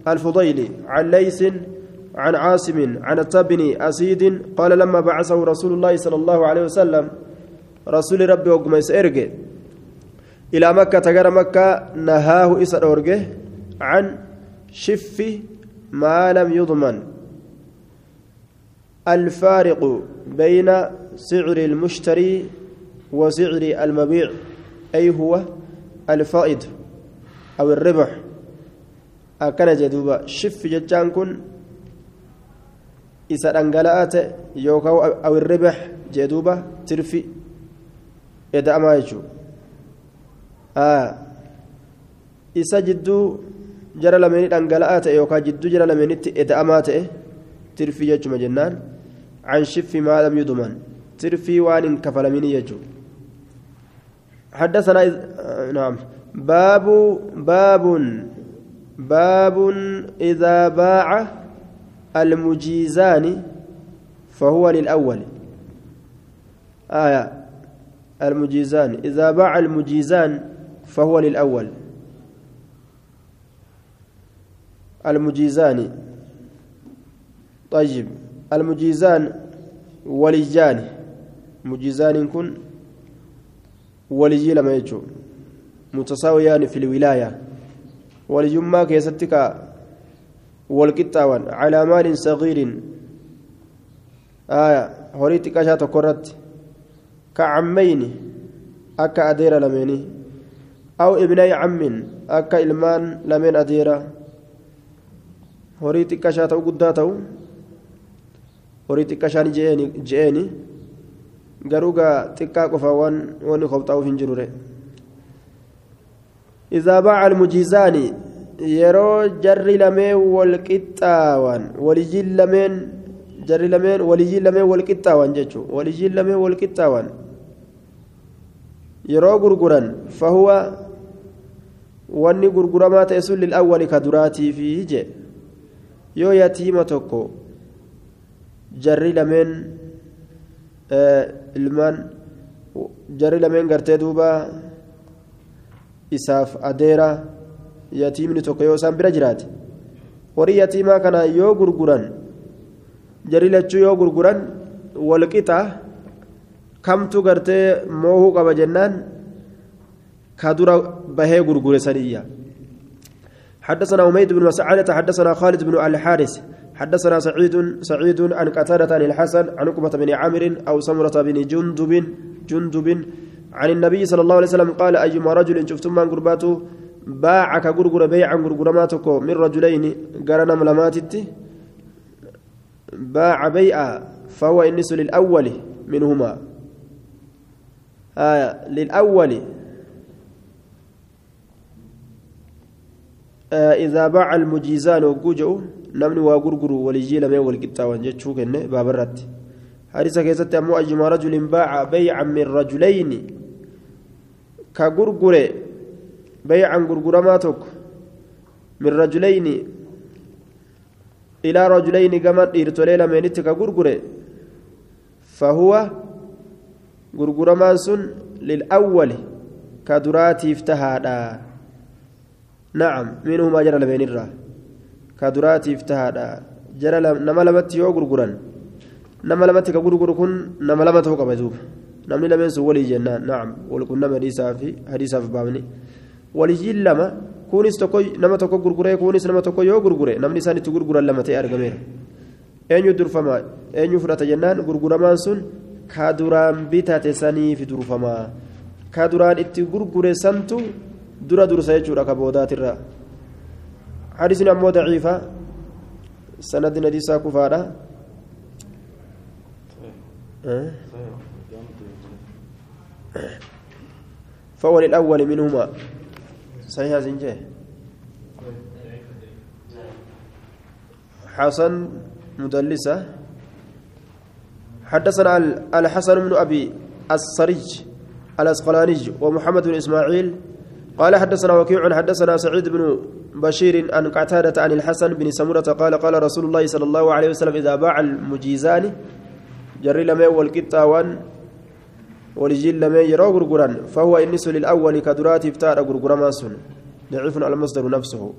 الفضيل عن ليث عن عاصم عن بن اسيد قال لما بعثه رسول الله صلى الله عليه وسلم رسول ربي وقميس ارجع إلى مكه تجر مكه نهاه اسر عن شف ما لم يضمن الفارق بين سعر المشتري وسعر المبيع أي هو الفائد أو الربح. أكن جدوبا شف جتان كن إذا أنقلأت يوكاو أو الربح جدوبا ترفي. إذا أما يجو. آه. إذا جدو جرى لمن أنقلأت يوكا جدو جرى لمن إذا أما ترفي جتما جنان. عن شف ما لم يضمن. ترفي وان كفل من يجو. حدثنا إذ... نعم. باب باب باب إذا باع المجيزان فهو للأول. آية. المجيزان. إذا باع المجيزان فهو للأول. المجيزان. طيب. المجيزان وليان مجيزان كن ولي لما يجو. متساويان في الولاية. وليما كيستك والقطاوان على مال صغير. آية. هوريتك أشات كرت كعمين. أكا أدير لميني. أو ابني عم. أكا إلمان لمن أديرا هوريتك أشات قداته horii xiqqashaan je'eeni garuu gaa xiqqaa qofa waan wanni kobxaa'uuf hin jirure إذا باع المجيزان يرو جري لمن والقطاوان ولجي لمن جري لمن ولجي لمن والقطاوان جتشو ولجي لمن والقطاوان يرو غرغران فهو wanni gurguramaa ta'e sun lil'awwali ka duraatii fi je yoo yatiima tokko jarri lameen ilmaan jarri lameen gartee duuba isaaf adeera yatiimni tokko yoo isaan bira jiraate horii yatiimaa kana yoo gurguran jarri lachuu yoo gurguran walqixa kamtu gartee moohuu qaba jennaan ka dura bahee gurgure saniyya حدثنا أميد بن مسعدة حدثنا خالد بن الحارث حدثنا سعيد سعيد عن قتادة عن الحسن عن عقبة بن عامر أو سمرة بن جندب جندب عن النبي صلى الله عليه وسلم قال أيما رجل شفتم من قرباته باعك غرغر بيعا غرغرماتك من رجلين قرنا ملماتت باع بيعا فهو النس للأول منهما. آية للأول. آه إذا باع المجيزان وجوجو namni waa gurguru walijii lamee walqixxaawan jechuu kenne baabarratti hadisa keessatti ammoo ajmaa rajulin baaca baycan min rajulayni ka gurgure baycan gurguramaa tokko min rajulayni ilaa rajulayni gama dhiirtolee lameenitti ka gurgure fahuwa gurguramaan sun lilawwali ka duraatiif tahaadha nacam minhumaa jara lameenirraa kaduraatiif tahaadha jara nama lamatti yoo gurguran nama lamatti ka gurguru kun nama lama ta'uu qaba duuba namni lameen sun walii jennaan nacam walqunnama hadiisaaf baafne waliyyiin lama kunis tokko nama tokko gurguree kunis nama tokko yoo gurgure namni isaan itti gurguran lama ta'e argameera eenyu durfama eenyu fudhata jennaan gurguramaan sun ka duraan bitate saniif durfamaa ka duraan itti gurgure santu dura dursa jechuudha ka boodaatirraa حديث أمو ضعيفة. سند نديسا كفارة؟ فهو الأول منهما. صحيح زنجة؟ حسن مدلسة. حدثنا الحسن بن أبي السرج الأسقلاني ومحمد بن إسماعيل قال حدثنا وكيع حدثنا سعيد بن بشير عن قتادة عن الحسن بن سمرة قال قال رسول الله صلى الله عليه وسلم إذا باع المجيزان جري لما والقطاوان ولجيل لما يرى غرغران فهو النس للأول كدرات افتار غرغرما سن. ضعيف المصدر نفسه.